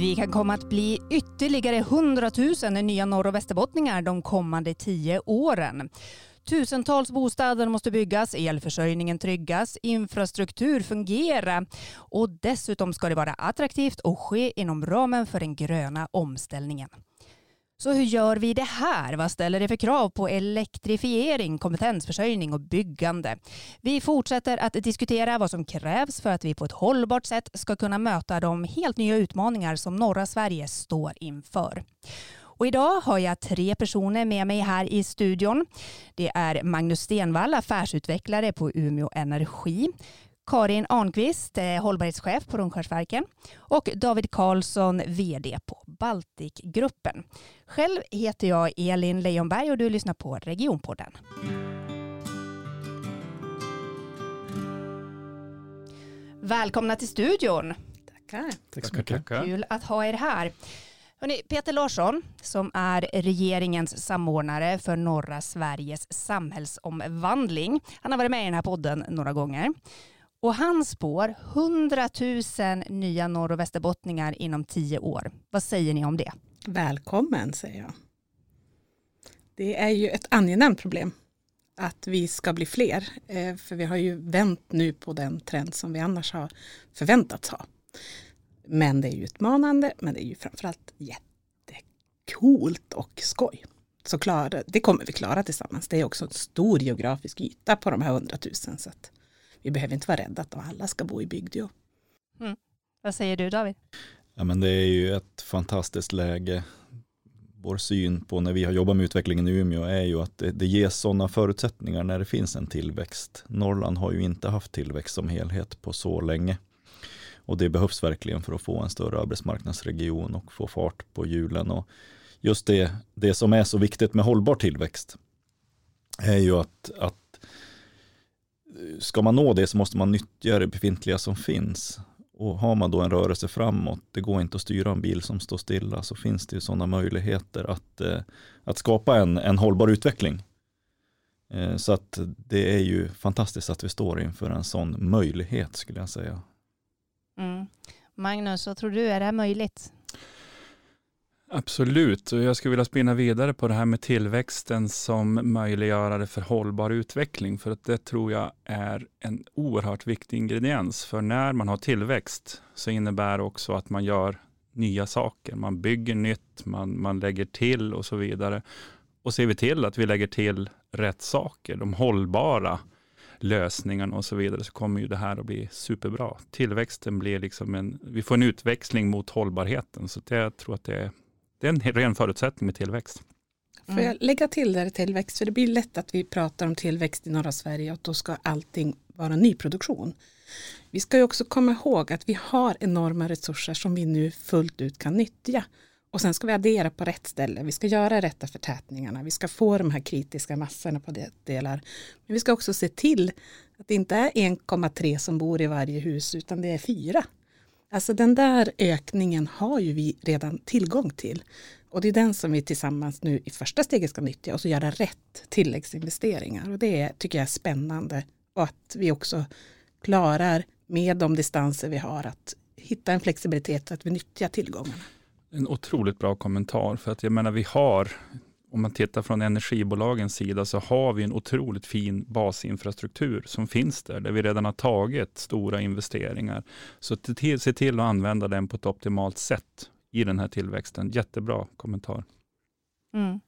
Vi kan komma att bli ytterligare 100 000 nya norr och västerbottningar de kommande tio åren. Tusentals bostäder måste byggas, elförsörjningen tryggas, infrastruktur fungera och dessutom ska det vara attraktivt och ske inom ramen för den gröna omställningen. Så hur gör vi det här? Vad ställer det för krav på elektrifiering, kompetensförsörjning och byggande? Vi fortsätter att diskutera vad som krävs för att vi på ett hållbart sätt ska kunna möta de helt nya utmaningar som norra Sverige står inför. Och idag har jag tre personer med mig här i studion. Det är Magnus Stenvall, affärsutvecklare på Umeå Energi. Karin Arnqvist, eh, hållbarhetschef på Rönnskärsverken och David Karlsson, vd på Baltikgruppen. Själv heter jag Elin Leijonberg och du lyssnar på Regionpodden. Välkomna till studion. Tackar. Tack så mycket. Kul att ha er här. Hörrni, Peter Larsson, som är regeringens samordnare för norra Sveriges samhällsomvandling. Han har varit med i den här podden några gånger. Och han spår 100 000 nya norr och västerbottningar inom tio år. Vad säger ni om det? Välkommen säger jag. Det är ju ett angenämt problem att vi ska bli fler. Eh, för vi har ju vänt nu på den trend som vi annars har förväntats ha. Men det är ju utmanande, men det är ju framförallt jättekult och skoj. Så klara, det kommer vi klara tillsammans. Det är också en stor geografisk yta på de här 100 000. Så att vi behöver inte vara rädda att alla ska bo i bygdeo. Mm. Vad säger du David? Ja, men det är ju ett fantastiskt läge. Vår syn på när vi har jobbat med utvecklingen i Umeå är ju att det, det ges sådana förutsättningar när det finns en tillväxt. Norrland har ju inte haft tillväxt som helhet på så länge. Och det behövs verkligen för att få en större arbetsmarknadsregion och få fart på hjulen. Och just det, det som är så viktigt med hållbar tillväxt är ju att, att ska man nå det så måste man nyttja det befintliga som finns. Och har man då en rörelse framåt, det går inte att styra en bil som står stilla, så finns det ju sådana möjligheter att, eh, att skapa en, en hållbar utveckling. Eh, så att det är ju fantastiskt att vi står inför en sån möjlighet skulle jag säga. Mm. Magnus, vad tror du, är det här möjligt? Absolut, och jag skulle vilja spinna vidare på det här med tillväxten som möjliggörare för hållbar utveckling, för att det tror jag är en oerhört viktig ingrediens. För när man har tillväxt så innebär det också att man gör nya saker. Man bygger nytt, man, man lägger till och så vidare. Och ser vi till att vi lägger till rätt saker, de hållbara lösningarna och så vidare, så kommer ju det här att bli superbra. Tillväxten blir liksom en, vi får en utväxling mot hållbarheten, så det, jag tror att det är det är en ren förutsättning med tillväxt. Får jag lägga till där tillväxt? För det blir lätt att vi pratar om tillväxt i norra Sverige och då ska allting vara nyproduktion. Vi ska ju också komma ihåg att vi har enorma resurser som vi nu fullt ut kan nyttja. Och sen ska vi addera på rätt ställe. Vi ska göra rätta förtätningarna. Vi ska få de här kritiska massorna på delar. Men vi ska också se till att det inte är 1,3 som bor i varje hus utan det är fyra. Alltså den där ökningen har ju vi redan tillgång till. Och det är den som vi tillsammans nu i första steget ska nyttja och så göra rätt tilläggsinvesteringar. Och det är, tycker jag är spännande. Och att vi också klarar med de distanser vi har att hitta en flexibilitet så att vi nyttjar tillgångarna. En otroligt bra kommentar. För att jag menar vi har om man tittar från energibolagens sida så har vi en otroligt fin basinfrastruktur som finns där, där vi redan har tagit stora investeringar. Så till, se till att använda den på ett optimalt sätt i den här tillväxten. Jättebra kommentar. Mm.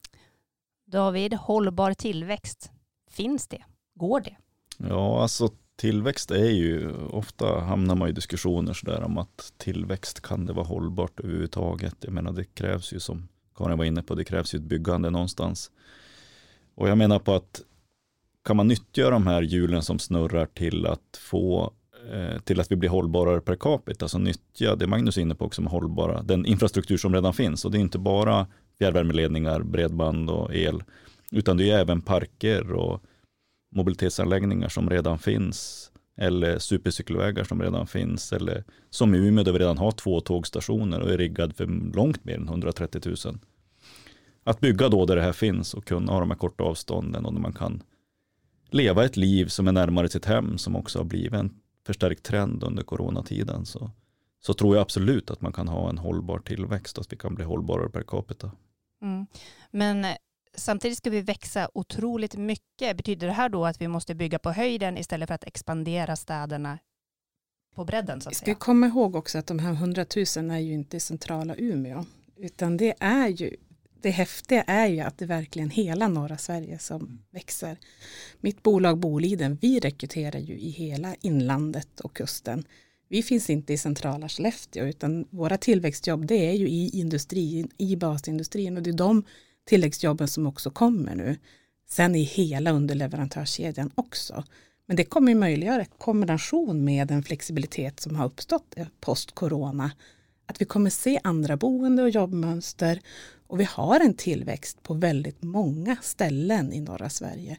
David, hållbar tillväxt, finns det? Går det? Ja, alltså tillväxt är ju, ofta hamnar man i diskussioner sådär om att tillväxt, kan det vara hållbart överhuvudtaget? Jag menar det krävs ju som Karin var inne på, det krävs ju ett byggande någonstans. Och jag menar på att kan man nyttja de här hjulen som snurrar till att få eh, till att vi blir hållbarare per capita, alltså nyttja det Magnus är inne på också med hållbara, den infrastruktur som redan finns. Och det är inte bara fjärrvärmeledningar, bredband och el, utan det är även parker och mobilitetsanläggningar som redan finns eller supercykelvägar som redan finns eller som i Umeå där vi redan har två tågstationer och är riggad för långt mer än 130 000. Att bygga då där det här finns och kunna ha de här korta avstånden och där man kan leva ett liv som är närmare sitt hem som också har blivit en förstärkt trend under coronatiden. Så så tror jag absolut att man kan ha en hållbar tillväxt, och att vi kan bli hållbarare per capita. Mm. Men samtidigt ska vi växa otroligt mycket. Betyder det här då att vi måste bygga på höjden istället för att expandera städerna på bredden? Så att Vi ska säga? komma ihåg också att de här 100 000 är ju inte i centrala Umeå. Utan det är ju, det häftiga är ju att det är verkligen hela norra Sverige som växer. Mitt bolag Boliden, vi rekryterar ju i hela inlandet och kusten. Vi finns inte i centrala Skellefteå utan våra tillväxtjobb det är ju i industrin, i basindustrin och det är de tilläggsjobben som också kommer nu. Sen i hela underleverantörskedjan också. Men det kommer ju möjliggöra i kombination med den flexibilitet som har uppstått eh, post-corona. Att vi kommer se andra boende och jobbmönster och vi har en tillväxt på väldigt många ställen i norra Sverige.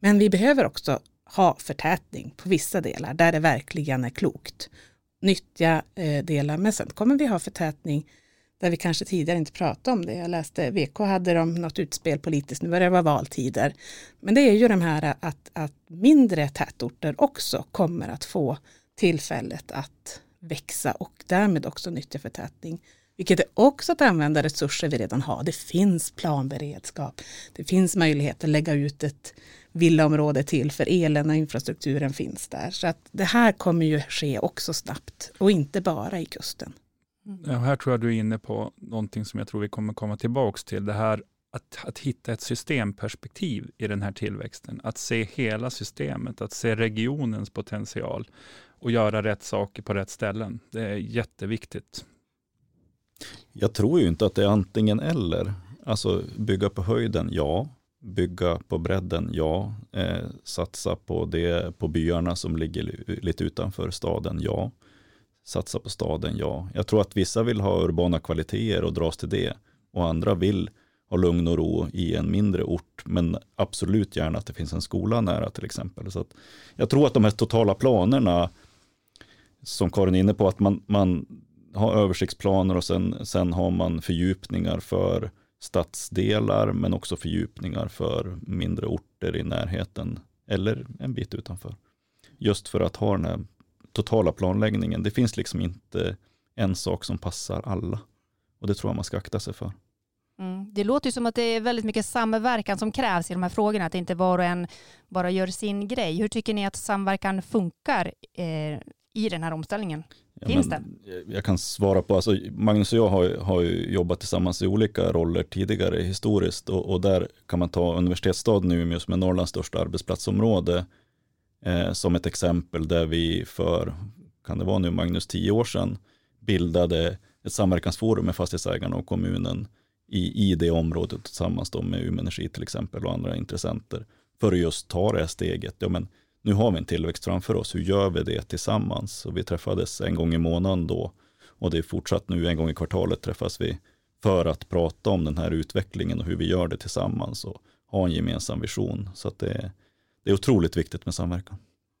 Men vi behöver också ha förtätning på vissa delar där det verkligen är klokt. Nyttja eh, delar, men sen kommer vi ha förtätning där vi kanske tidigare inte pratade om det. Jag läste VK hade de något utspel politiskt, nu var det vara valtider. Men det är ju de här att, att mindre tätorter också kommer att få tillfället att växa och därmed också nyttja förtätning. Vilket är också att använda resurser vi redan har. Det finns planberedskap. Det finns möjlighet att lägga ut ett villaområde till för elen och infrastrukturen finns där. Så att det här kommer ju ske också snabbt och inte bara i kusten. Ja, här tror jag du är inne på någonting som jag tror vi kommer komma tillbaka till. Det här att, att hitta ett systemperspektiv i den här tillväxten. Att se hela systemet, att se regionens potential och göra rätt saker på rätt ställen. Det är jätteviktigt. Jag tror ju inte att det är antingen eller. Alltså bygga på höjden, ja. Bygga på bredden, ja. Eh, satsa på, det, på byarna som ligger lite utanför staden, ja. Satsa på staden, ja. Jag tror att vissa vill ha urbana kvaliteter och dras till det. Och andra vill ha lugn och ro i en mindre ort. Men absolut gärna att det finns en skola nära till exempel. Så att jag tror att de här totala planerna, som Karin är inne på, att man, man har översiktsplaner och sen, sen har man fördjupningar för stadsdelar men också fördjupningar för mindre orter i närheten eller en bit utanför. Just för att ha den här totala planläggningen. Det finns liksom inte en sak som passar alla och det tror jag man ska akta sig för. Mm. Det låter ju som att det är väldigt mycket samverkan som krävs i de här frågorna, att inte var och en bara gör sin grej. Hur tycker ni att samverkan funkar eh, i den här omställningen? Ja, Finns men Jag kan svara på, alltså Magnus och jag har, har jobbat tillsammans i olika roller tidigare historiskt och, och där kan man ta universitetsstaden Umeå som är Norrlands största arbetsplatsområde eh, som ett exempel där vi för, kan det vara nu Magnus, tio år sedan bildade ett samverkansforum med fastighetsägarna och kommunen i, i det området tillsammans då med Umeå Energi till exempel och andra intressenter för att just ta det här steget. Ja, men nu har vi en tillväxt framför oss, hur gör vi det tillsammans? Och vi träffades en gång i månaden då och det är fortsatt nu en gång i kvartalet träffas vi för att prata om den här utvecklingen och hur vi gör det tillsammans och ha en gemensam vision. Så att det, det är otroligt viktigt med samverkan.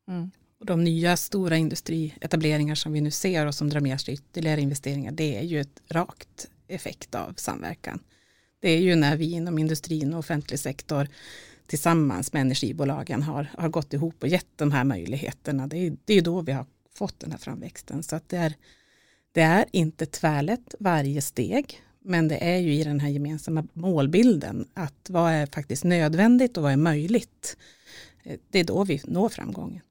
Mm. Och de nya stora industrietableringar som vi nu ser och som drar med sig ytterligare investeringar, det är ju ett rakt effekt av samverkan. Det är ju när vi inom industrin och offentlig sektor tillsammans med energibolagen har, har gått ihop och gett de här möjligheterna. Det är, det är då vi har fått den här framväxten. Så att det, är, det är inte tvärlätt varje steg, men det är ju i den här gemensamma målbilden att vad är faktiskt nödvändigt och vad är möjligt. Det är då vi når framgången.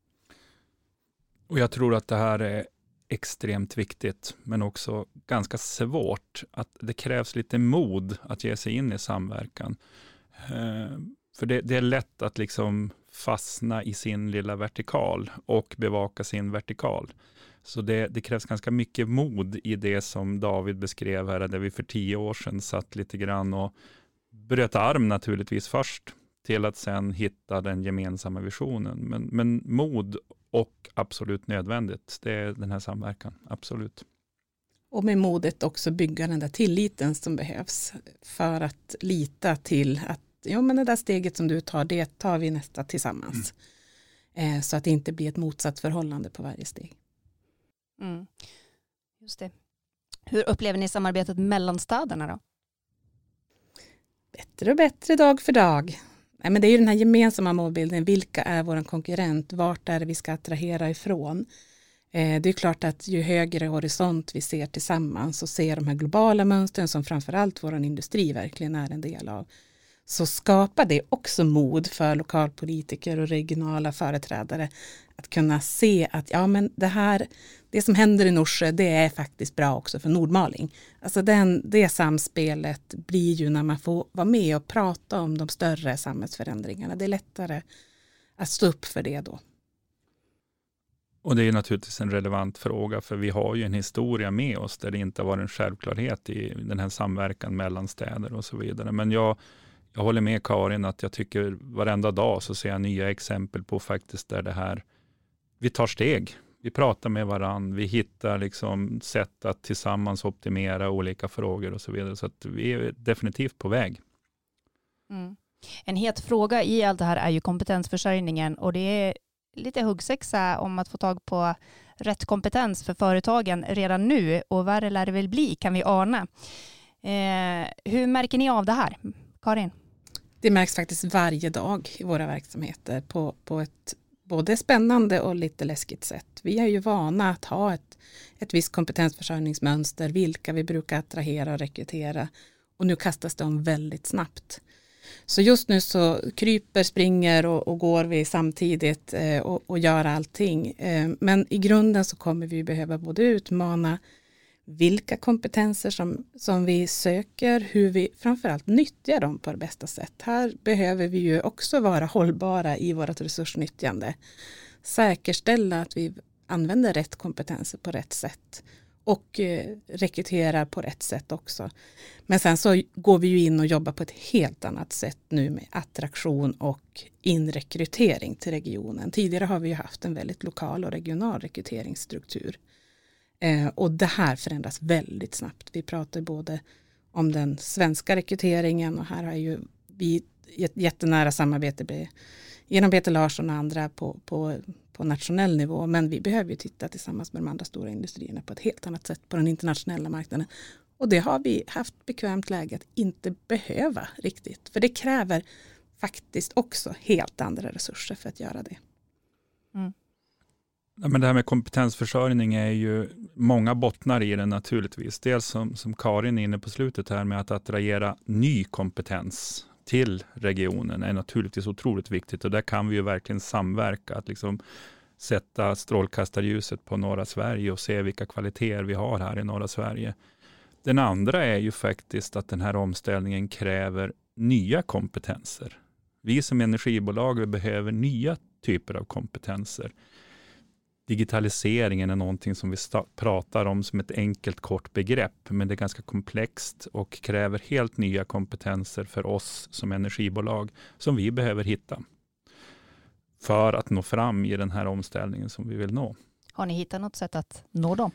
Och jag tror att det här är extremt viktigt, men också ganska svårt. Att det krävs lite mod att ge sig in i samverkan. Eh, för det, det, är lätt att liksom fastna i sin lilla vertikal och bevaka sin vertikal. Så det, det, krävs ganska mycket mod i det som David beskrev här, där vi för tio år sedan satt lite grann och bröt arm naturligtvis först, till att sen hitta den gemensamma visionen. Men, men mod och absolut nödvändigt, det är den här samverkan, absolut. Och med modet också bygga den där tilliten som behövs för att lita till att jo, men det där steget som du tar, det tar vi nästa tillsammans. Mm. Eh, så att det inte blir ett motsatt förhållande på varje steg. Mm. Just det. Hur upplever ni samarbetet mellan städerna då? Bättre och bättre dag för dag. Nej, men det är ju den här gemensamma målbilden. Vilka är vår konkurrent? Vart är det vi ska attrahera ifrån? Eh, det är klart att ju högre horisont vi ser tillsammans och ser de här globala mönstren som framförallt vår industri verkligen är en del av, så skapar det också mod för lokalpolitiker och regionala företrädare att kunna se att ja, men det här, det som händer i Norsjö, det är faktiskt bra också för Nordmaling. Alltså den, det samspelet blir ju när man får vara med och prata om de större samhällsförändringarna. Det är lättare att stå upp för det då. Och det är naturligtvis en relevant fråga, för vi har ju en historia med oss där det inte har varit en självklarhet i den här samverkan mellan städer och så vidare. Men jag, jag håller med Karin att jag tycker varenda dag så ser jag nya exempel på faktiskt där det här, vi tar steg. Vi pratar med varandra, vi hittar liksom sätt att tillsammans optimera olika frågor och så vidare. Så att vi är definitivt på väg. Mm. En het fråga i allt det här är ju kompetensförsörjningen och det är lite huggsexa om att få tag på rätt kompetens för företagen redan nu och värre lär det väl bli kan vi ana. Eh, hur märker ni av det här? Karin? Det märks faktiskt varje dag i våra verksamheter på, på ett både spännande och lite läskigt sätt. Vi är ju vana att ha ett, ett visst kompetensförsörjningsmönster, vilka vi brukar attrahera och rekrytera och nu kastas det om väldigt snabbt. Så just nu så kryper, springer och, och går vi samtidigt eh, och, och, gör allting. Eh, men i grunden så kommer vi behöva både utmana vilka kompetenser som, som vi söker, hur vi framförallt nyttjar dem på det bästa sätt. Här behöver vi ju också vara hållbara i vårt resursnyttjande. Säkerställa att vi använder rätt kompetenser på rätt sätt och eh, rekryterar på rätt sätt också. Men sen så går vi ju in och jobbar på ett helt annat sätt nu med attraktion och inrekrytering till regionen. Tidigare har vi ju haft en väldigt lokal och regional rekryteringsstruktur. Eh, och det här förändras väldigt snabbt. Vi pratar både om den svenska rekryteringen och här har ju vi ett jättenära samarbete genom Peter Larsson och andra på, på, på nationell nivå. Men vi behöver ju titta tillsammans med de andra stora industrierna på ett helt annat sätt på den internationella marknaden. Och det har vi haft bekvämt läge att inte behöva riktigt. För det kräver faktiskt också helt andra resurser för att göra det. Men det här med kompetensförsörjning är ju många bottnar i det naturligtvis. Dels som, som Karin är inne på slutet här med att attrahera ny kompetens till regionen är naturligtvis otroligt viktigt och där kan vi ju verkligen samverka. Att liksom sätta strålkastarljuset på norra Sverige och se vilka kvaliteter vi har här i norra Sverige. Den andra är ju faktiskt att den här omställningen kräver nya kompetenser. Vi som energibolag vi behöver nya typer av kompetenser digitaliseringen är någonting som vi pratar om som ett enkelt kort begrepp, men det är ganska komplext och kräver helt nya kompetenser för oss som energibolag som vi behöver hitta för att nå fram i den här omställningen som vi vill nå. Har ni hittat något sätt att nå dem?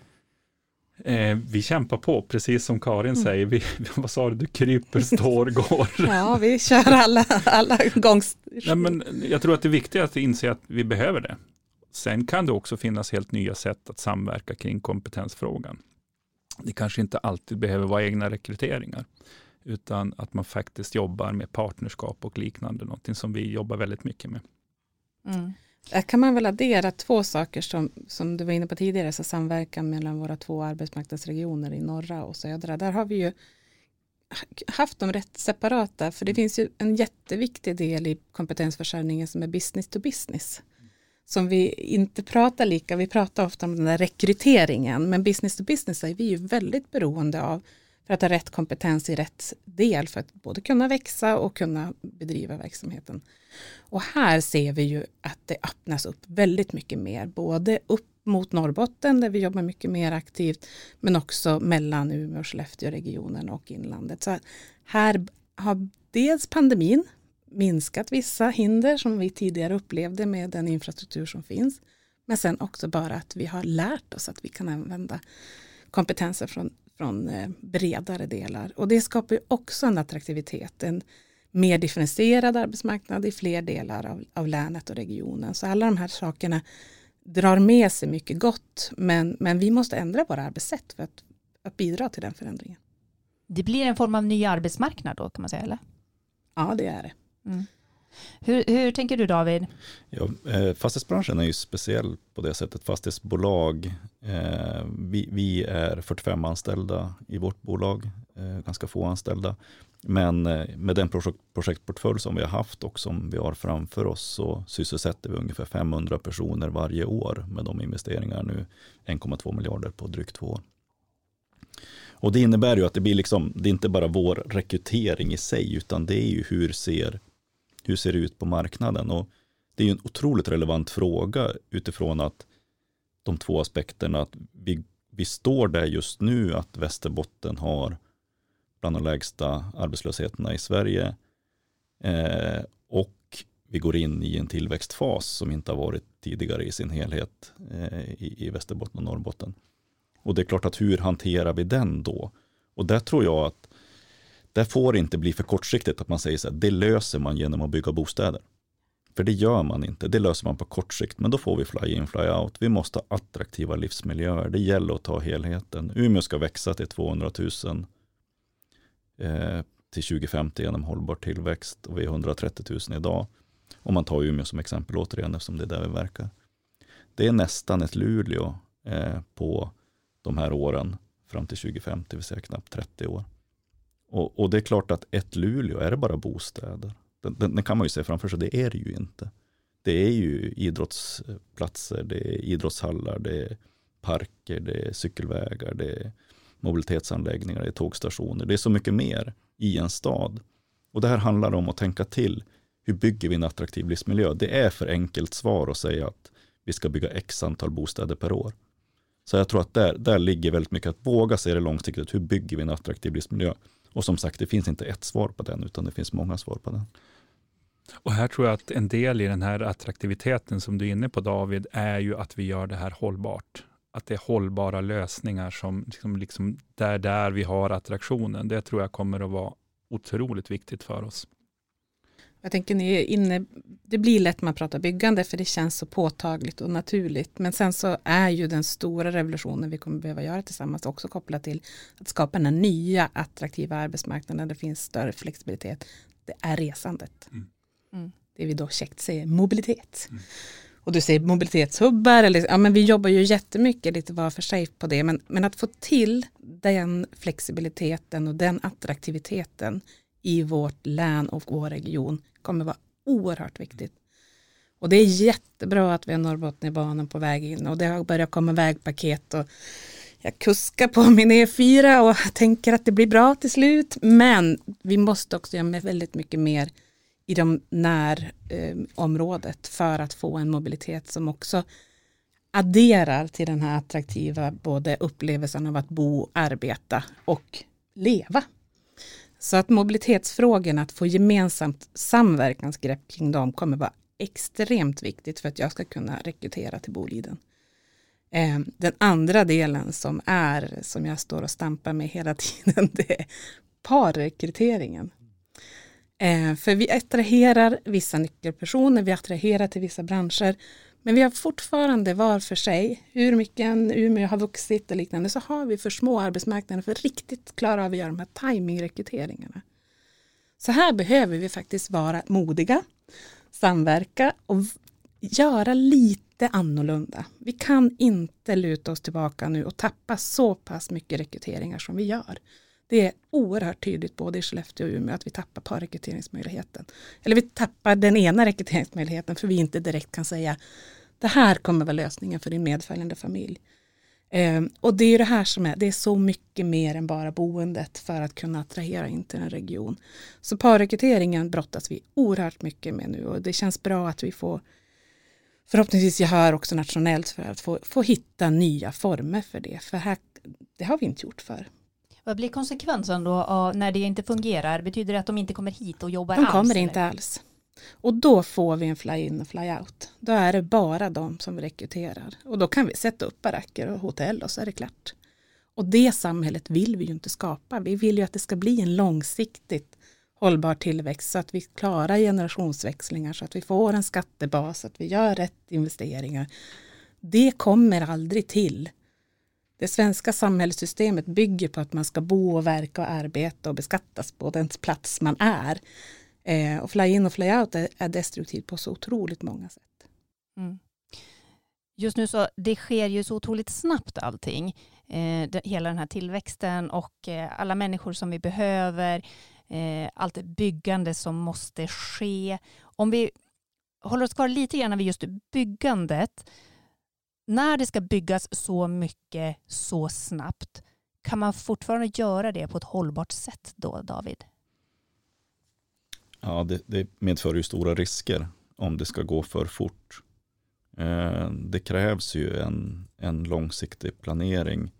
Eh, vi kämpar på, precis som Karin mm. säger. Vi, vad sa du, du kryper, står, går. ja, vi kör alla, alla gångs... Nej, men jag tror att det är viktigt att inse att vi behöver det. Sen kan det också finnas helt nya sätt att samverka kring kompetensfrågan. Det kanske inte alltid behöver vara egna rekryteringar, utan att man faktiskt jobbar med partnerskap och liknande, någonting som vi jobbar väldigt mycket med. Mm. Där kan man väl addera två saker som, som du var inne på tidigare, så samverkan mellan våra två arbetsmarknadsregioner i norra och södra. Där har vi ju haft dem rätt separata, för det finns ju en jätteviktig del i kompetensförsörjningen som är business to business som vi inte pratar lika, vi pratar ofta om den där rekryteringen, men business to business är vi ju väldigt beroende av för att ha rätt kompetens i rätt del för att både kunna växa och kunna bedriva verksamheten. Och här ser vi ju att det öppnas upp väldigt mycket mer, både upp mot Norrbotten där vi jobbar mycket mer aktivt, men också mellan Umeå och Skellefteå-regionen och inlandet. Så här har dels pandemin minskat vissa hinder som vi tidigare upplevde med den infrastruktur som finns. Men sen också bara att vi har lärt oss att vi kan använda kompetenser från, från eh, bredare delar. Och det skapar också en attraktivitet, en mer differentierad arbetsmarknad i fler delar av, av länet och regionen. Så alla de här sakerna drar med sig mycket gott, men, men vi måste ändra våra arbetssätt för att, att bidra till den förändringen. Det blir en form av ny arbetsmarknad då kan man säga, eller? Ja, det är det. Mm. Hur, hur tänker du David? Ja, eh, fastighetsbranschen är ju speciell på det sättet. Fastighetsbolag, eh, vi, vi, är 45 anställda i vårt bolag, eh, ganska få anställda. Men eh, med den projekt, projektportfölj som vi har haft och som vi har framför oss så sysselsätter vi ungefär 500 personer varje år med de investeringar nu 1,2 miljarder på drygt två år. Och det innebär ju att det blir liksom, det är inte bara vår rekrytering i sig, utan det är ju hur ser, hur ser det ut på marknaden? Och det är ju en otroligt relevant fråga utifrån att de två aspekterna, att vi, vi står där just nu att Västerbotten har bland de lägsta arbetslösheterna i Sverige. Eh, och vi går in i en tillväxtfas som inte har varit tidigare i sin helhet eh, i, i Västerbotten och Norrbotten. Och det är klart att hur hanterar vi den då? Och där tror jag att det får inte bli för kortsiktigt att man säger så här, det löser man genom att bygga bostäder. För det gör man inte, det löser man på kort sikt, men då får vi fly in, fly out. Vi måste ha attraktiva livsmiljöer, det gäller att ta helheten. Umeå ska växa till 200 000 eh, till 2050 genom hållbar tillväxt och vi är 130 000 idag. Om man tar Umeå som exempel återigen eftersom det är där vi verkar. Det är nästan ett Luleå eh, på de här åren fram till 2050, det vill säga knappt 30 år. Och, och det är klart att ett Luleå, är det bara bostäder? Den, den, den, kan man ju se framför sig, det är det ju inte. Det är ju idrottsplatser, det är idrottshallar, det är parker, det är cykelvägar, det är mobilitetsanläggningar, det är tågstationer. Det är så mycket mer i en stad. Och det här handlar om att tänka till. Hur bygger vi en attraktiv livsmiljö? Det är för enkelt svar att säga att vi ska bygga x antal bostäder per år. Så jag tror att där, där ligger väldigt mycket att våga se det långsiktigt. Hur bygger vi en attraktiv livsmiljö? Och som sagt, det finns inte ett svar på den, utan det finns många svar på den. Och här tror jag att en del i den här attraktiviteten som du är inne på David, är ju att vi gör det här hållbart. Att det är hållbara lösningar som liksom, liksom där, där vi har attraktionen. Det tror jag kommer att vara otroligt viktigt för oss. Jag tänker ni är inne, det blir lätt man pratar byggande för det känns så påtagligt och naturligt. Men sen så är ju den stora revolutionen vi kommer behöva göra tillsammans också kopplat till att skapa den nya attraktiva arbetsmarknaden där det finns större flexibilitet. Det är resandet. Mm. Mm. Det vi då käckt säger mobilitet. Mm. Och du säger mobilitetshubbar, eller, ja, men vi jobbar ju jättemycket lite var för sig på det, men, men att få till den flexibiliteten och den attraktiviteten i vårt län och vår region kommer vara oerhört viktigt. Och det är jättebra att vi har Norrbotniabanan på väg in och det har börjat komma vägpaket och jag kuskar på min E4 och tänker att det blir bra till slut. Men vi måste också göra väldigt mycket mer i de närområdet eh, för att få en mobilitet som också adderar till den här attraktiva både upplevelsen av att bo, arbeta och leva. Så att mobilitetsfrågorna, att få gemensamt samverkansgrepp kring dem kommer vara extremt viktigt för att jag ska kunna rekrytera till Boliden. Ehm, den andra delen som är, som jag står och stampar med hela tiden, det är parrekryteringen. Ehm, för vi attraherar vissa nyckelpersoner, vi attraherar till vissa branscher, men vi har fortfarande var för sig, hur mycket en Umeå har vuxit och liknande, så har vi för små arbetsmarknader för att riktigt klara av att göra de här timingrekryteringarna. Så här behöver vi faktiskt vara modiga, samverka och göra lite annorlunda. Vi kan inte luta oss tillbaka nu och tappa så pass mycket rekryteringar som vi gör. Det är oerhört tydligt både i Skellefteå och Umeå att vi tappar parrekryteringsmöjligheten. Eller vi tappar den ena rekryteringsmöjligheten för vi inte direkt kan säga det här kommer vara lösningen för din medföljande familj. Eh, och det är det här som är, det är så mycket mer än bara boendet för att kunna attrahera in till en region. Så parrekryteringen brottas vi oerhört mycket med nu och det känns bra att vi får förhoppningsvis gehör också nationellt för att få, få hitta nya former för det. För här, det har vi inte gjort för. Vad blir konsekvensen då när det inte fungerar? Betyder det att de inte kommer hit och jobbar de alls? De kommer inte alls. Och då får vi en fly-in och fly-out. Då är det bara de som rekryterar. Och då kan vi sätta upp baracker och hotell och så är det klart. Och det samhället vill vi ju inte skapa. Vi vill ju att det ska bli en långsiktigt hållbar tillväxt så att vi klarar generationsväxlingar så att vi får en skattebas, att vi gör rätt investeringar. Det kommer aldrig till. Det svenska samhällssystemet bygger på att man ska bo och verka och arbeta och beskattas på den plats man är. Eh, och fly-in och fly-out är, är destruktivt på så otroligt många sätt. Mm. Just nu så det sker ju så otroligt snabbt allting. Eh, hela den här tillväxten och eh, alla människor som vi behöver. Eh, allt byggande som måste ske. Om vi håller oss kvar lite grann vid just byggandet. När det ska byggas så mycket så snabbt, kan man fortfarande göra det på ett hållbart sätt då, David? Ja, det, det medför ju stora risker om det ska gå för fort. Eh, det krävs ju en, en långsiktig planering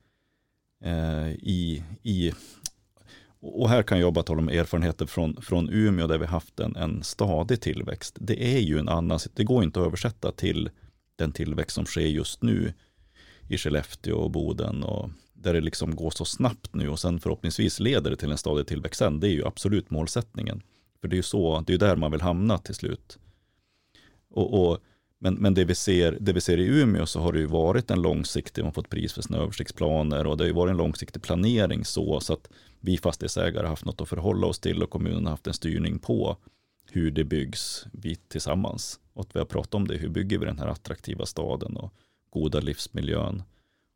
eh, i, i och här kan jag bara tala om erfarenheter från, från Umeå där vi haft en, en stadig tillväxt. Det är ju en annan, det går inte att översätta till den tillväxt som sker just nu i Skellefteå och Boden och där det liksom går så snabbt nu och sen förhoppningsvis leder det till en stadig tillväxt sen. Det är ju absolut målsättningen. För det är ju så, det är där man vill hamna till slut. Och, och men, men det, vi ser, det vi ser i Umeå så har det ju varit en långsiktig, man har fått pris för sina översiktsplaner och det har ju varit en långsiktig planering så, så att vi fastighetsägare har haft något att förhålla oss till och kommunen har haft en styrning på hur det byggs vi tillsammans. Och att vi har pratat om det, hur bygger vi den här attraktiva staden och goda livsmiljön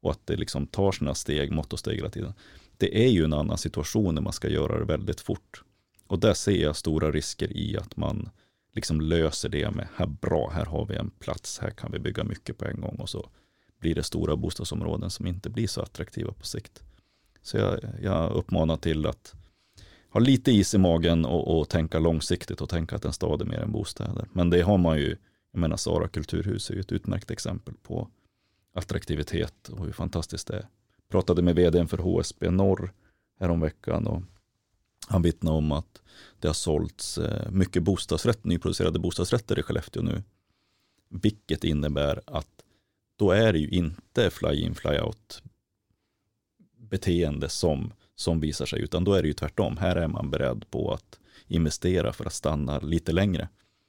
och att det liksom tar sina steg, mått och steg hela tiden. Det är ju en annan situation när man ska göra det väldigt fort. Och där ser jag stora risker i att man liksom löser det med, här bra, här har vi en plats, här kan vi bygga mycket på en gång och så blir det stora bostadsområden som inte blir så attraktiva på sikt. Så jag, jag uppmanar till att ha lite is i magen och, och, tänka långsiktigt och tänka att en stad är mer än bostäder. Men det har man ju, jag menar Sara kulturhus är ju ett utmärkt exempel på attraktivitet och hur fantastiskt det är. Pratade med vdn för HSB Norr häromveckan och han vittnade om att det har sålts eh, mycket bostadsrätt, nyproducerade bostadsrätter i Skellefteå nu. Vilket innebär att då är det ju inte fly-in, fly-out beteende som, som visar sig, utan då är det ju tvärtom. Här är man beredd på att investera för att stanna lite längre,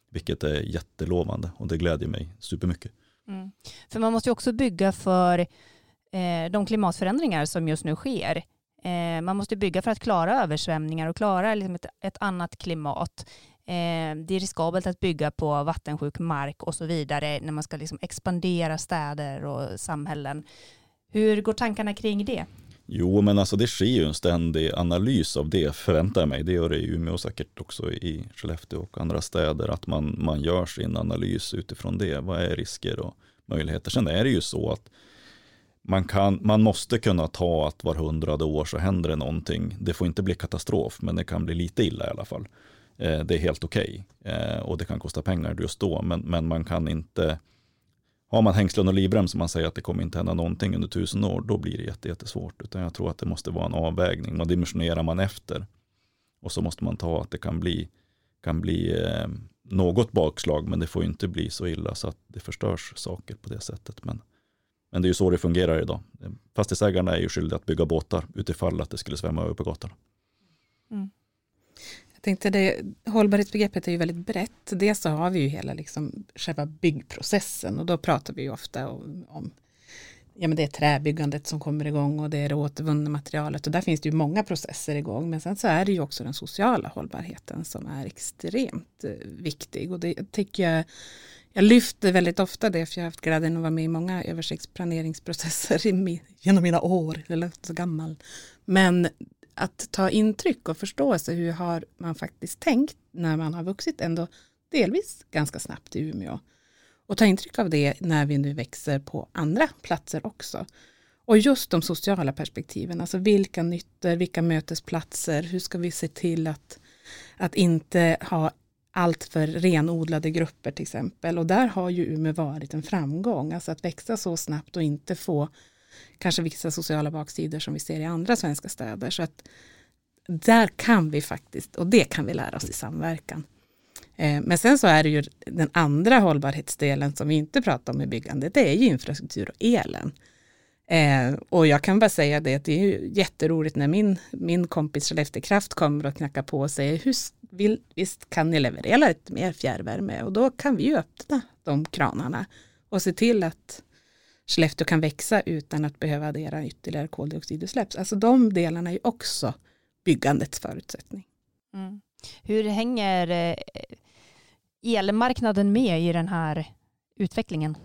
vilket är jättelovande och det glädjer mig supermycket. Mm. För man måste ju också bygga för eh, de klimatförändringar som just nu sker. Eh, man måste bygga för att klara översvämningar och klara liksom ett, ett annat klimat. Eh, det är riskabelt att bygga på vattensjuk mark och så vidare när man ska liksom expandera städer och samhällen. Hur går tankarna kring det? Jo, men alltså det sker ju en ständig analys av det, förväntar jag mig. Det gör det i Umeå och säkert också i Skellefteå och andra städer, att man, man gör sin analys utifrån det. Vad är risker och möjligheter? Sen är det ju så att man, kan, man måste kunna ta att var hundrade år så händer det någonting. Det får inte bli katastrof, men det kan bli lite illa i alla fall. Eh, det är helt okej okay. eh, och det kan kosta pengar just då, men, men man kan inte har man hängslen och livrem som man säger att det kommer inte hända någonting under tusen år, då blir det jätte, jättesvårt. Utan jag tror att det måste vara en avvägning. Vad dimensionerar man efter? Och så måste man ta att det kan bli, kan bli eh, något bakslag, men det får inte bli så illa så att det förstörs saker på det sättet. Men, men det är ju så det fungerar idag. Fastighetsägarna är ju skyldiga att bygga båtar utifall att det skulle svämma över på gatan. Mm. Jag tänkte det, hållbarhetsbegreppet är ju väldigt brett. Dels så har vi ju hela liksom själva byggprocessen och då pratar vi ju ofta om, om ja, men det är träbyggandet som kommer igång och det är det återvunna materialet och där finns det ju många processer igång. Men sen så är det ju också den sociala hållbarheten som är extremt eh, viktig och det tycker jag jag lyfter väldigt ofta det för jag har haft glädjen att vara med i många översiktsplaneringsprocesser genom mina år, jag är så gammal. Men att ta intryck och förstå sig hur har man faktiskt tänkt när man har vuxit ändå delvis ganska snabbt i Umeå. Och ta intryck av det när vi nu växer på andra platser också. Och just de sociala perspektiven, alltså vilka nyttor, vilka mötesplatser, hur ska vi se till att, att inte ha allt för renodlade grupper till exempel. Och där har ju Umeå varit en framgång, alltså att växa så snabbt och inte få kanske vissa sociala baksidor som vi ser i andra svenska städer. Så att där kan vi faktiskt, och det kan vi lära oss i samverkan. Eh, men sen så är det ju den andra hållbarhetsdelen som vi inte pratar om i byggandet, det är ju infrastruktur och elen. Eh, och jag kan bara säga det att det är ju jätteroligt när min, min kompis Skellefteå Kraft kommer och knackar på och säger hur vill, visst kan ni leverera lite mer fjärrvärme och då kan vi ju öppna de kranarna och se till att Skellefteå kan växa utan att behöva addera ytterligare koldioxidutsläpp. Alltså de delarna är ju också byggandets förutsättning. Mm. Hur hänger eh, elmarknaden med i den här utvecklingen?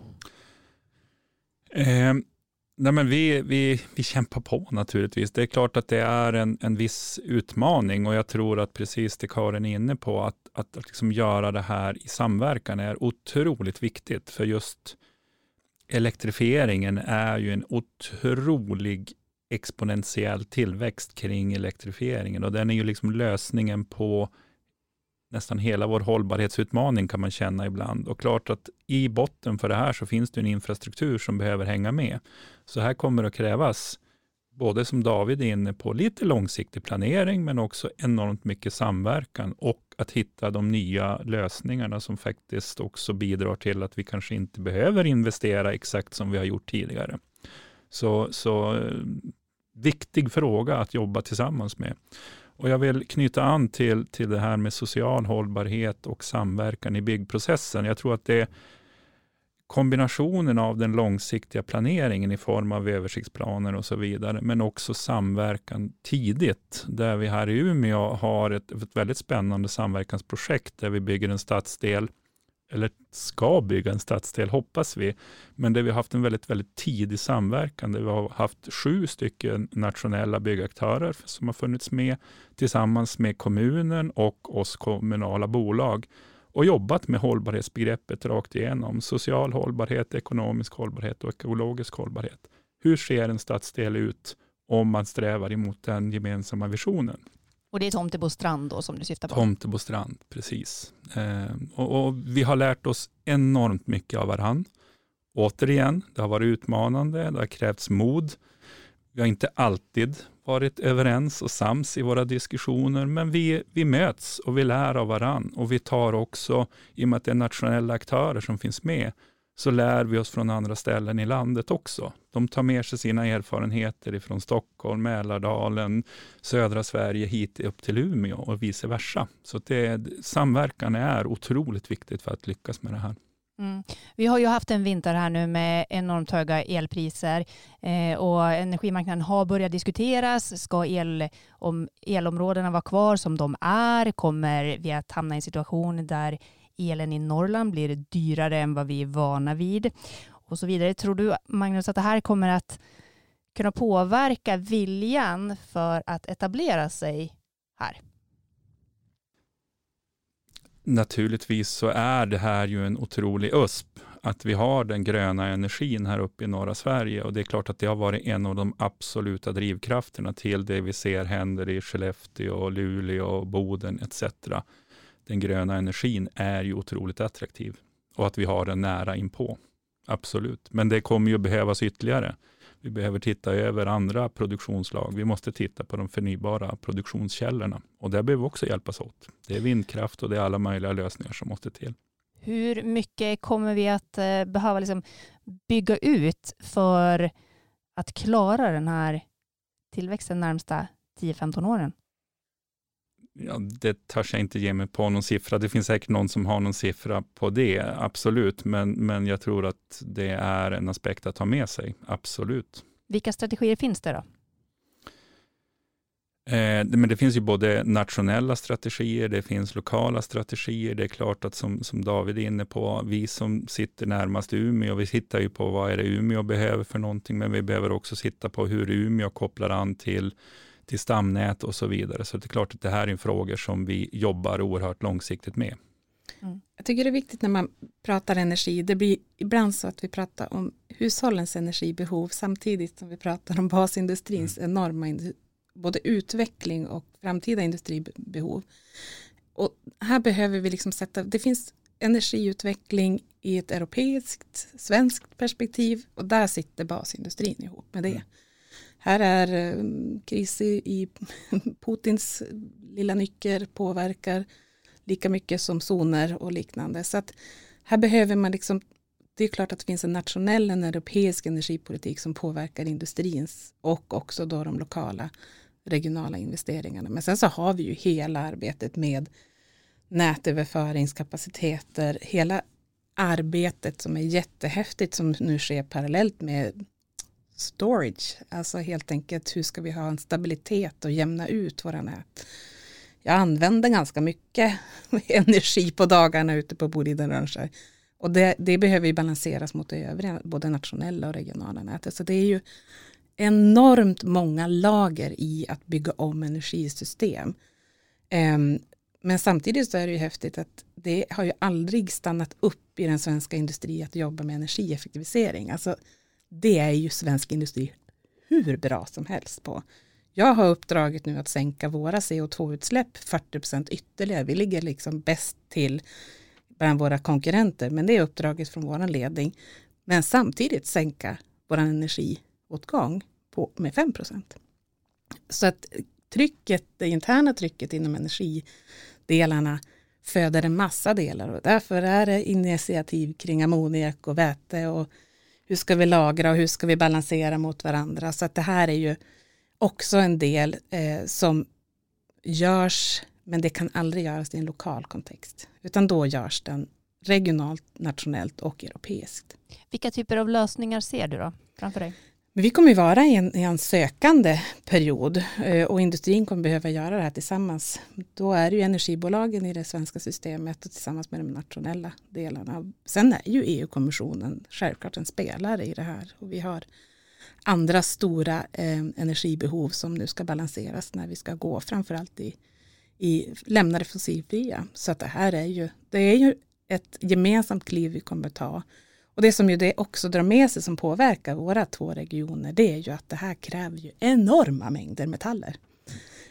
Eh, nej men vi, vi, vi kämpar på naturligtvis. Det är klart att det är en, en viss utmaning och jag tror att precis det Karin är inne på, att, att, att liksom göra det här i samverkan är otroligt viktigt. För just elektrifieringen är ju en otrolig exponentiell tillväxt kring elektrifieringen och den är ju liksom lösningen på nästan hela vår hållbarhetsutmaning kan man känna ibland. Och klart att i botten för det här så finns det en infrastruktur som behöver hänga med. Så här kommer det att krävas, både som David är inne på, lite långsiktig planering, men också enormt mycket samverkan och att hitta de nya lösningarna som faktiskt också bidrar till att vi kanske inte behöver investera exakt som vi har gjort tidigare. Så, så eh, viktig fråga att jobba tillsammans med. Och jag vill knyta an till, till det här med social hållbarhet och samverkan i byggprocessen. Jag tror att det är kombinationen av den långsiktiga planeringen i form av översiktsplaner och så vidare, men också samverkan tidigt, där vi här i Umeå har ett, ett väldigt spännande samverkansprojekt där vi bygger en stadsdel eller ska bygga en stadsdel, hoppas vi, men där vi har haft en väldigt, väldigt tidig samverkan, där vi har haft sju stycken nationella byggaktörer som har funnits med tillsammans med kommunen och oss kommunala bolag och jobbat med hållbarhetsbegreppet rakt igenom. Social hållbarhet, ekonomisk hållbarhet och ekologisk hållbarhet. Hur ser en stadsdel ut om man strävar emot den gemensamma visionen? Och det är Tomtebostrand då som du syftar på? Tomtebostrand, precis. Eh, och, och, vi har lärt oss enormt mycket av varandra. Återigen, det har varit utmanande, det har krävts mod. Vi har inte alltid varit överens och sams i våra diskussioner, men vi, vi möts och vi lär av varandra. Och vi tar också, i och med att det är nationella aktörer som finns med, så lär vi oss från andra ställen i landet också. De tar med sig sina erfarenheter ifrån Stockholm, Mälardalen, södra Sverige hit upp till Umeå och vice versa. Så det, samverkan är otroligt viktigt för att lyckas med det här. Mm. Vi har ju haft en vinter här nu med enormt höga elpriser eh, och energimarknaden har börjat diskuteras. Ska el, om elområdena vara kvar som de är? Kommer vi att hamna i en situation där elen i Norrland blir dyrare än vad vi är vana vid och så vidare. Tror du, Magnus, att det här kommer att kunna påverka viljan för att etablera sig här? Naturligtvis så är det här ju en otrolig USP, att vi har den gröna energin här uppe i norra Sverige och det är klart att det har varit en av de absoluta drivkrafterna till det vi ser händer i Skellefteå, Luleå, Boden etc den gröna energin är ju otroligt attraktiv och att vi har den nära inpå. Absolut, men det kommer ju behövas ytterligare. Vi behöver titta över andra produktionsslag. Vi måste titta på de förnybara produktionskällorna och där behöver vi också hjälpas åt. Det är vindkraft och det är alla möjliga lösningar som måste till. Hur mycket kommer vi att eh, behöva liksom bygga ut för att klara den här tillväxten närmsta 10-15 åren? Ja, det törs jag inte ge mig på någon siffra. Det finns säkert någon som har någon siffra på det, absolut. Men, men jag tror att det är en aspekt att ha med sig, absolut. Vilka strategier finns det då? Eh, men det finns ju både nationella strategier, det finns lokala strategier. Det är klart att som, som David är inne på, vi som sitter närmast Umeå, vi tittar ju på vad är det Umeå behöver för någonting, men vi behöver också sitta på hur Umeå kopplar an till till stamnät och så vidare. Så det är klart att det här är frågor som vi jobbar oerhört långsiktigt med. Mm. Jag tycker det är viktigt när man pratar energi, det blir ibland så att vi pratar om hushållens energibehov samtidigt som vi pratar om basindustrins mm. enorma både utveckling och framtida industribehov. Och här behöver vi liksom sätta, det finns energiutveckling i ett europeiskt, svenskt perspektiv och där sitter basindustrin ihop med det. Mm. Här är eh, kris i Putins lilla nycker påverkar lika mycket som zoner och liknande. Så att här behöver man liksom, det är klart att det finns en nationell, en europeisk energipolitik som påverkar industrins och också då de lokala regionala investeringarna. Men sen så har vi ju hela arbetet med nätöverföringskapaciteter, hela arbetet som är jättehäftigt som nu sker parallellt med storage, alltså helt enkelt hur ska vi ha en stabilitet och jämna ut våra nät. jag använder ganska mycket energi på dagarna ute på Bolidenrancher. Och det, det behöver ju balanseras mot det övriga, både nationella och regionala nätet. Så det är ju enormt många lager i att bygga om energisystem. Um, men samtidigt så är det ju häftigt att det har ju aldrig stannat upp i den svenska industrin att jobba med energieffektivisering. Alltså, det är ju svensk industri hur bra som helst på. Jag har uppdraget nu att sänka våra CO2-utsläpp 40% ytterligare. Vi ligger liksom bäst till bland våra konkurrenter, men det är uppdraget från vår ledning. Men samtidigt sänka vår energiåtgång på, med 5% Så att trycket, det interna trycket inom energidelarna föder en massa delar och därför är det initiativ kring ammoniak och väte och hur ska vi lagra och hur ska vi balansera mot varandra. Så att det här är ju också en del eh, som görs, men det kan aldrig göras i en lokal kontext, utan då görs den regionalt, nationellt och europeiskt. Vilka typer av lösningar ser du då framför dig? Men vi kommer ju vara i en, i en sökande period eh, och industrin kommer behöva göra det här tillsammans. Då är det ju energibolagen i det svenska systemet och tillsammans med de nationella delarna. Sen är ju EU-kommissionen självklart en spelare i det här och vi har andra stora eh, energibehov som nu ska balanseras när vi ska gå framförallt i, i lämna det fossilfria. Så att det här är ju, det är ju ett gemensamt kliv vi kommer ta och det som ju det också drar med sig som påverkar våra två regioner det är ju att det här kräver ju enorma mängder metaller.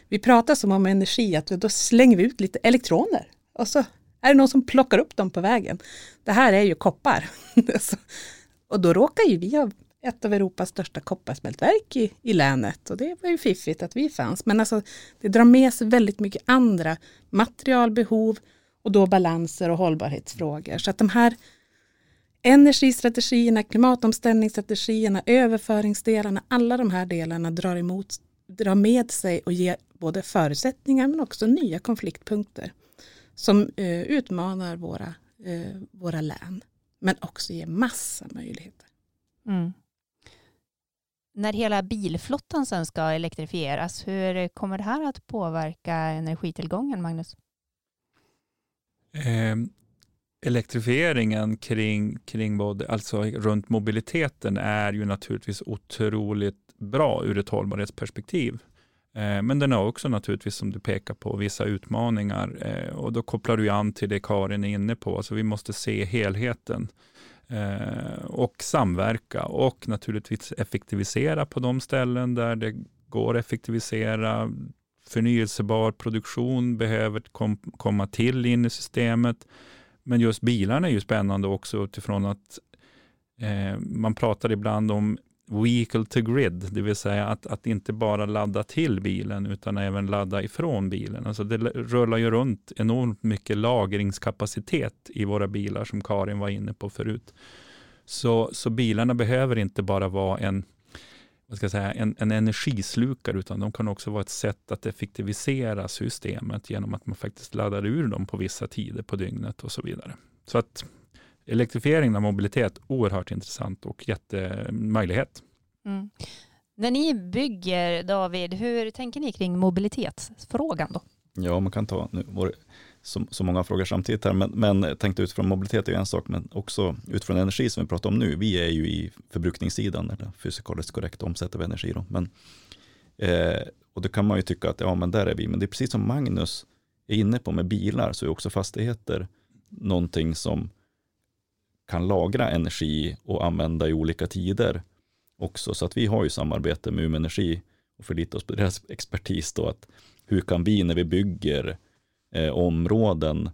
Vi pratar som om energi, att då slänger vi ut lite elektroner och så är det någon som plockar upp dem på vägen. Det här är ju koppar. och då råkar ju vi ha ett av Europas största kopparsmältverk i, i länet och det var ju fiffigt att vi fanns. Men alltså det drar med sig väldigt mycket andra materialbehov och då balanser och hållbarhetsfrågor. Så att de här energistrategierna, klimatomställningsstrategierna, överföringsdelarna, alla de här delarna drar, emot, drar med sig och ger både förutsättningar men också nya konfliktpunkter som eh, utmanar våra, eh, våra län men också ger massa möjligheter. Mm. När hela bilflottan sen ska elektrifieras, hur kommer det här att påverka energitillgången, Magnus? Eh, elektrifieringen kring, kring både, alltså runt mobiliteten är ju naturligtvis otroligt bra ur ett hållbarhetsperspektiv. Eh, men den har också naturligtvis, som du pekar på, vissa utmaningar. Eh, och då kopplar du an till det Karin är inne på. Alltså vi måste se helheten eh, och samverka och naturligtvis effektivisera på de ställen där det går att effektivisera. Förnyelsebar produktion behöver kom, komma till in i systemet. Men just bilarna är ju spännande också utifrån att eh, man pratar ibland om vehicle to grid, det vill säga att, att inte bara ladda till bilen utan även ladda ifrån bilen. Alltså det rullar ju runt enormt mycket lagringskapacitet i våra bilar som Karin var inne på förut. Så, så bilarna behöver inte bara vara en vad ska jag säga, en, en energislukare, utan de kan också vara ett sätt att effektivisera systemet genom att man faktiskt laddar ur dem på vissa tider på dygnet och så vidare. Så att elektrifieringen av mobilitet, oerhört intressant och jättemöjlighet. Mm. När ni bygger, David, hur tänker ni kring mobilitetsfrågan då? Ja, man kan ta, nu var så, så många frågor samtidigt här, men, men tänkte utifrån mobilitet är ju en sak, men också utifrån energi som vi pratar om nu. Vi är ju i förbrukningssidan, eller fysikaliskt korrekt omsätter vi energi då. Men, eh, och då kan man ju tycka att ja, men där är vi, men det är precis som Magnus är inne på med bilar, så är också fastigheter någonting som kan lagra energi och använda i olika tider också. Så att vi har ju samarbete med Umeå Energi och förlitar oss på deras expertis då, att hur kan vi när vi bygger eh, områden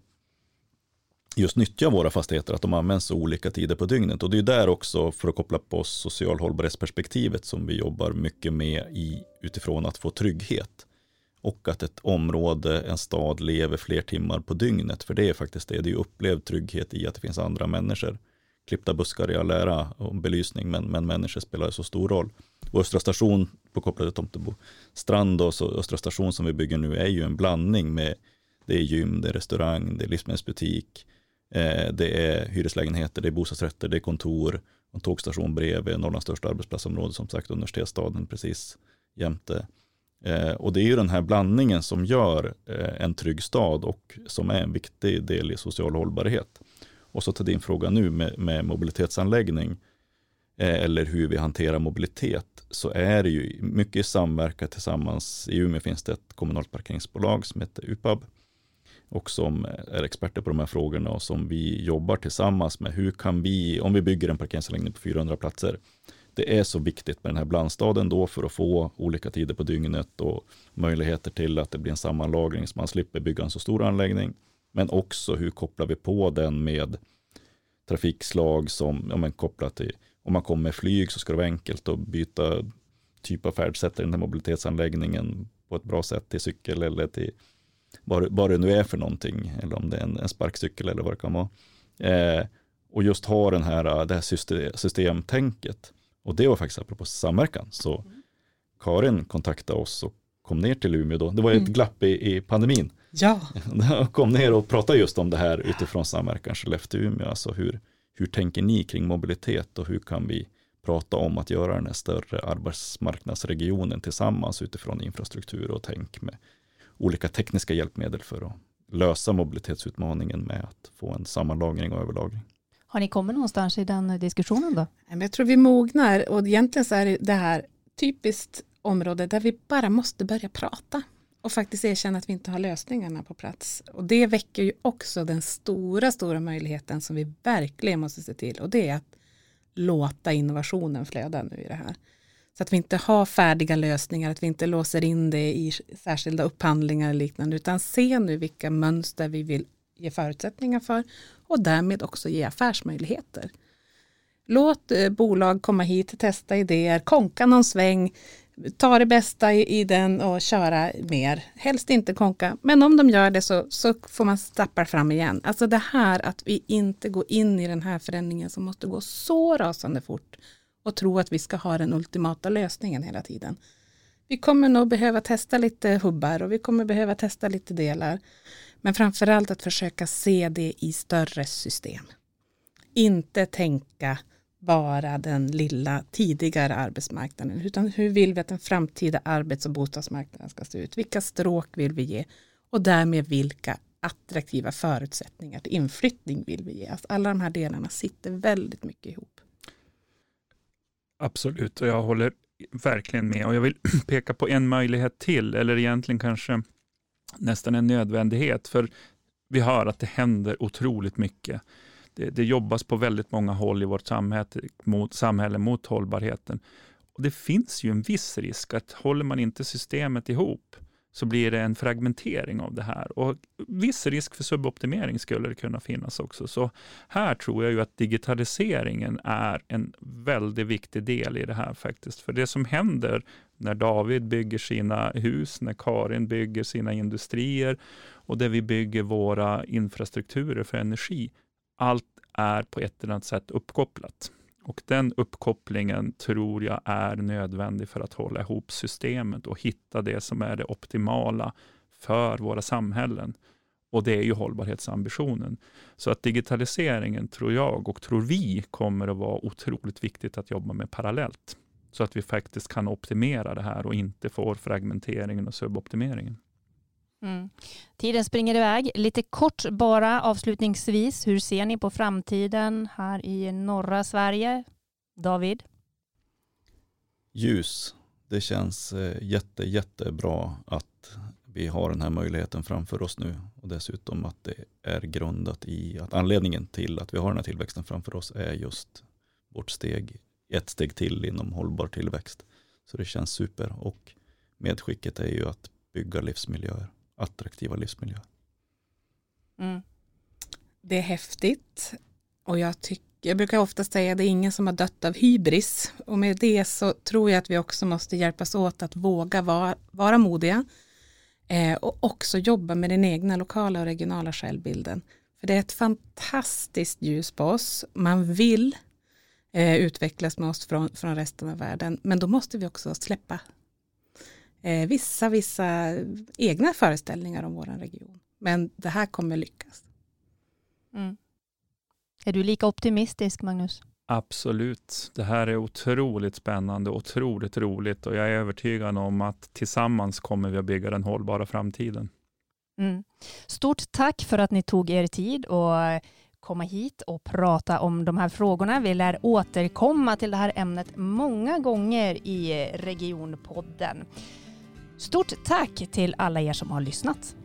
just nyttja våra fastigheter, att de används olika tider på dygnet. Och det är där också, för att koppla på social hållbarhetsperspektivet, som vi jobbar mycket med i, utifrån att få trygghet. Och att ett område, en stad, lever fler timmar på dygnet. För det är faktiskt det, det är upplevd trygghet i att det finns andra människor. Klippta buskar i all ära och belysning, men, men människor spelar så stor roll. Och Östra station, på kopplat till Tomtebo strand, och så Östra station som vi bygger nu, är ju en blandning med det är gym, det är restaurang, det är livsmedelsbutik, eh, det är hyreslägenheter, det är bostadsrätter, det är kontor, en tågstation bredvid Norrlands största arbetsplatsområde, som sagt universitetsstaden precis jämte. Eh, och det är ju den här blandningen som gör eh, en trygg stad och som är en viktig del i social hållbarhet. Och så till din fråga nu med, med mobilitetsanläggning eh, eller hur vi hanterar mobilitet så är det ju mycket samverkan tillsammans. I Umeå finns det ett kommunalt parkeringsbolag som heter UPAB och som är experter på de här frågorna och som vi jobbar tillsammans med. Hur kan vi, om vi bygger en parkeringsanläggning på 400 platser, det är så viktigt med den här blandstaden då för att få olika tider på dygnet och möjligheter till att det blir en sammanlagring så man slipper bygga en så stor anläggning. Men också hur kopplar vi på den med trafikslag som ja, men kopplat till om man kommer med flyg så ska det vara enkelt att byta typ av färdsätt i den här mobilitetsanläggningen på ett bra sätt till cykel eller till vad, vad det nu är för någonting eller om det är en, en sparkcykel eller vad det kan vara. Eh, och just ha den här, det här system, systemtänket. Och det var faktiskt apropå samverkan. Så Karin kontaktade oss och kom ner till Umeå då. Det var ett mm. glapp i, i pandemin. Ja. kom ner och pratade just om det här utifrån samverkan Skellefteå-Umeå. Alltså hur, hur tänker ni kring mobilitet och hur kan vi prata om att göra den här större arbetsmarknadsregionen tillsammans utifrån infrastruktur och tänk med olika tekniska hjälpmedel för att lösa mobilitetsutmaningen med att få en sammanlagring och överlagring. Har ni kommit någonstans i den diskussionen då? Jag tror vi mognar och egentligen så är det här typiskt område där vi bara måste börja prata och faktiskt erkänna att vi inte har lösningarna på plats. Och det väcker ju också den stora, stora möjligheten som vi verkligen måste se till och det är att låta innovationen flöda nu i det här. Så att vi inte har färdiga lösningar, att vi inte låser in det i särskilda upphandlingar och liknande, utan se nu vilka mönster vi vill ge förutsättningar för och därmed också ge affärsmöjligheter. Låt eh, bolag komma hit, testa idéer, konka någon sväng, ta det bästa i, i, den och köra mer. Helst inte konka, men om de gör det så, så får man stappa fram igen. Alltså det här att vi inte går in i den här förändringen som måste gå så rasande fort och tro att vi ska ha den ultimata lösningen hela tiden. Vi kommer nog behöva testa lite hubbar och vi kommer behöva testa lite delar. Men framförallt att försöka se det i större system. Inte tänka bara den lilla tidigare arbetsmarknaden, utan hur vill vi att den framtida arbets och bostadsmarknaden ska se ut? Vilka stråk vill vi ge? Och därmed vilka attraktiva förutsättningar till inflyttning vill vi ge? Alltså alla de här delarna sitter väldigt mycket ihop. Absolut, och jag håller verkligen med. Och jag vill peka på en möjlighet till, eller egentligen kanske nästan en nödvändighet. För vi hör att det händer otroligt mycket. Det, det jobbas på väldigt många håll i vårt samhälle mot, samhälle mot hållbarheten. Och Det finns ju en viss risk att håller man inte systemet ihop så blir det en fragmentering av det här. Och viss risk för suboptimering skulle det kunna finnas också. Så här tror jag ju att digitaliseringen är en väldigt viktig del i det här faktiskt. För det som händer när David bygger sina hus, när Karin bygger sina industrier och där vi bygger våra infrastrukturer för energi. Allt är på ett eller annat sätt uppkopplat. Och den uppkopplingen tror jag är nödvändig för att hålla ihop systemet och hitta det som är det optimala för våra samhällen. Och det är ju hållbarhetsambitionen. Så att digitaliseringen tror jag och tror vi kommer att vara otroligt viktigt att jobba med parallellt. Så att vi faktiskt kan optimera det här och inte får fragmenteringen och suboptimeringen. Mm. Tiden springer iväg. Lite kort bara avslutningsvis. Hur ser ni på framtiden här i norra Sverige? David? Ljus. Det känns eh, jätte, jättebra att vi har den här möjligheten framför oss nu och dessutom att det är grundat i att anledningen till att vi har den här tillväxten framför oss är just vårt steg, ett steg till inom hållbar tillväxt. Så det känns super och medskicket är ju att bygga livsmiljöer attraktiva livsmiljöer. Mm. Det är häftigt och jag, tycker, jag brukar ofta säga att det är ingen som har dött av hybris och med det så tror jag att vi också måste hjälpas åt att våga vara, vara modiga eh, och också jobba med den egna lokala och regionala självbilden. För det är ett fantastiskt ljus på oss. Man vill eh, utvecklas med oss från, från resten av världen men då måste vi också släppa eh, vissa, vissa egna föreställningar om vår region. Men det här kommer lyckas. Mm. Är du lika optimistisk, Magnus? Absolut. Det här är otroligt spännande, otroligt roligt och jag är övertygad om att tillsammans kommer vi att bygga den hållbara framtiden. Mm. Stort tack för att ni tog er tid och komma hit och prata om de här frågorna. Vi lär återkomma till det här ämnet många gånger i Regionpodden. Stort tack till alla er som har lyssnat.